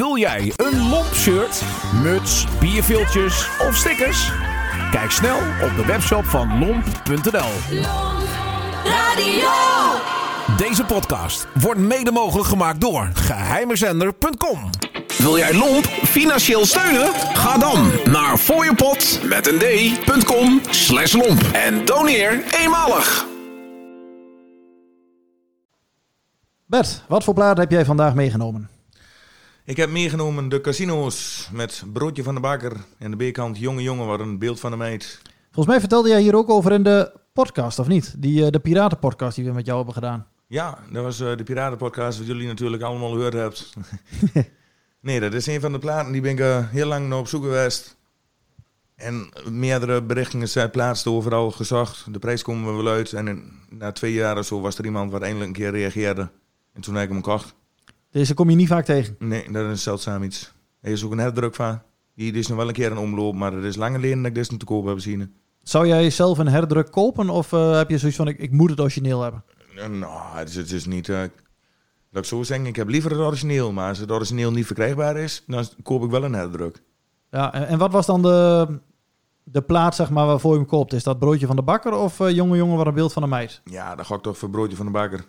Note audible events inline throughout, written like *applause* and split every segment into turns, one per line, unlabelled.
Wil jij een lomp shirt, muts, bierviltjes of stickers? Kijk snel op de webshop van lomp.nl.
Radio.
Deze podcast wordt mede mogelijk gemaakt door geheimezender.com. Wil jij Lomp financieel steunen? Ga dan naar fooiepot met een d.com slash lomp en doneer eenmalig.
Bert, wat voor plaat heb jij vandaag meegenomen?
Ik heb meegenomen de casino's met Broodje van de Bakker en de B-kant Jonge Jongen, waar een beeld van de meid.
Volgens mij vertelde jij hier ook over in de podcast, of niet? Die, eh, de Piratenpodcast die we met jou hebben gedaan.
Ja, dat was eh, de Piratenpodcast, wat jullie natuurlijk allemaal gehoord hebt. *laughs* nee, dat is een van de platen die ben ik eh, heel lang naar op zoek geweest. En meerdere berichtingen zijn plaatst overal gezocht. De prijs komen we wel uit. En in- na twee jaar of zo was er iemand wat eindelijk een keer reageerde. En toen heb ik hem gekocht.
Deze kom je niet vaak tegen.
Nee, dat is zeldzaam iets. Er is ook een herdruk van. Hier is nog wel een keer een omloop, maar het is lang geleden dat ik dit te koop heb gezien.
Zou jij zelf een herdruk kopen of eh, heb je zoiets van ik, ik moet het origineel hebben?
Eh, Nou, het is, het is niet... eh, laat ik zo zeggen, ik heb liever het origineel. Maar als het origineel niet verkrijgbaar is, dan koop ik wel een herdruk.
Ja, en, en wat was dan de, de plaat zeg maar, waarvoor je hem koopt? Is dat broodje van de bakker of eh, jonge jongen waar een beeld van een meid?
Ja, dan ga ik toch voor broodje van de bakker.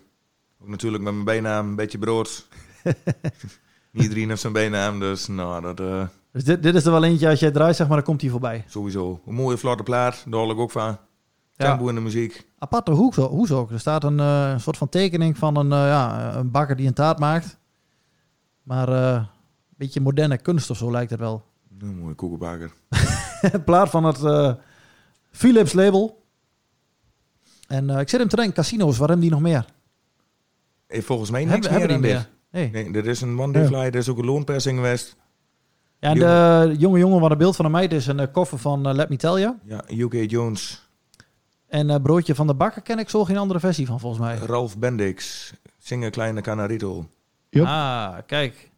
Ook natuurlijk met mijn bijnaam, een beetje brood. *laughs* Iedereen heeft zijn bijnaam, dus nou, dat eh,
Dus dit, dit is er wel eentje, als jij draait zeg maar, dan komt hij voorbij.
sowieso. Een mooie vlotte plaat, daar ik ook van.
Ja.
Tempo in de muziek.
Aparte hoes, hoes ook. Er staat een eh, een soort van tekening van een, eh, ja, een bakker die een taart maakt. Maar een beetje moderne kunst of zo lijkt het wel.
Een mooie koekenbakker. *laughs*
Plaat van het Philips label. En ik zit hem te denken, casino's, waar hebben die nog meer?
Volgens mij niks
Hebben, hebben
meer
die
aan
meer? Nee.
Nee, dit is een one day fly, dit is ook een loonpersing geweest.
Ja, en de jonge jongen waar een beeld van een meid is, een eh, koffer van eh, Let Me Tell You.
Ja, UK Jones,
En eh, broodje van de bakker ken ik zo geen andere versie van volgens mij.
Ralph Bendix, Zingen Kleine Canarito.
Yep.
Ah, kijk.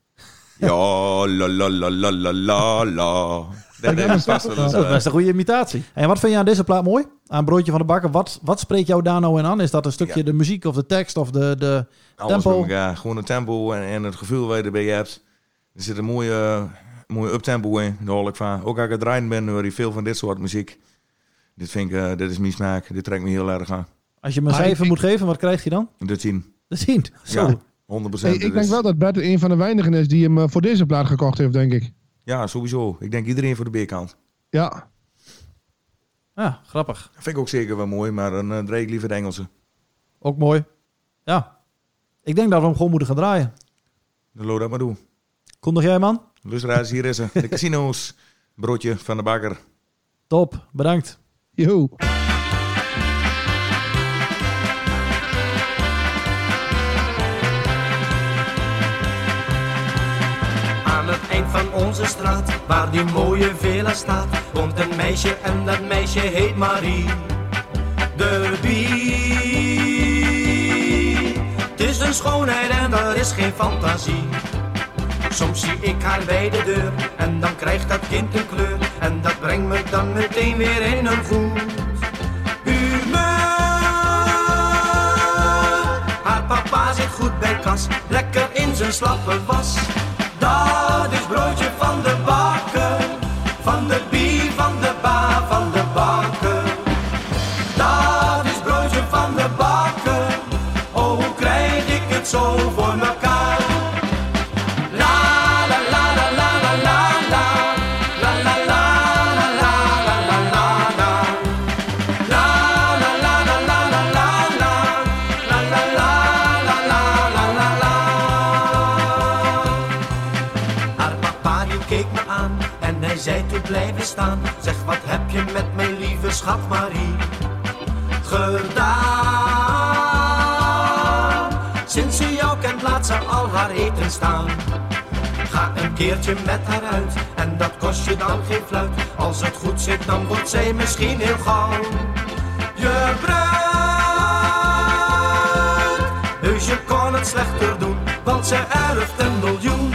Ja, la la la la la la Dat is
dat
Dat
eh,
een goede imitatie. En wat vind je aan deze plaat mooi? Aan broodje van de bakker. Wat, wat spreekt jou daar nou in aan? Is dat een stukje
Ja.
de muziek of de tekst of de... de...
Alles
Tempo.
elkaar. Gewoon het tempo en, en het gevoel wat je erbij hebt. Er zit een mooie, mooie uptempo in. Daar ik van. Ook als ik het draaien ben, hoor je veel van dit soort muziek. Dit vind ik, eh, dit is mijn smaak. Dit trekt me heel erg aan.
Als je hem een
ik-
moet geven, wat krijg je dan?
Dit zien.
De 10. Zo.
Ja, 100
Hey, ik denk wel dat Bert een van de weinigen is die hem eh, voor deze plaat gekocht heeft, denk ik.
Ja, sowieso. Ik denk iedereen voor de B-kant.
Ja.
Ja, grappig.
Dat vind ik ook zeker wel mooi, maar dan uh, draai ik liever de Engelse.
Ook mooi. Ja. Ik denk dat we hem gewoon moeten gaan draaien.
Dan loop dat maar doen.
Kondig jij, man?
Lustra's, hier is ze. De casino's. Broodje van de bakker.
Top. Bedankt.
Yo.
Van onze straat, waar die mooie villa staat, woont een meisje en dat meisje heet Marie. De Bie. Het is een schoonheid en er is geen fantasie. Soms zie ik haar bij de deur en dan krijgt dat kind een kleur. En dat brengt me dan meteen weer in een goed humeur. Haar papa zit goed bij kas, lekker in zijn slappe was. Dat is broodje van de bakker, oh hoe krijg ik het zo voor mekaar? La la la la la la la la, la la la la la la la la la. La la la la la la la la, la la la la la la la la. Haar papa die keek me aan en hij zei toen blijven staan. Zeg wat heb je met mijn lieve schat Marie gedaan? Sinds ze jou kent laat ze al haar eten staan. Ga een keertje met haar uit en dat kost je dan geen fluit. Als het goed zit dan wordt zij misschien heel gauw je bruid. Heus je kon het slechter doen, want ze erft een miljoen.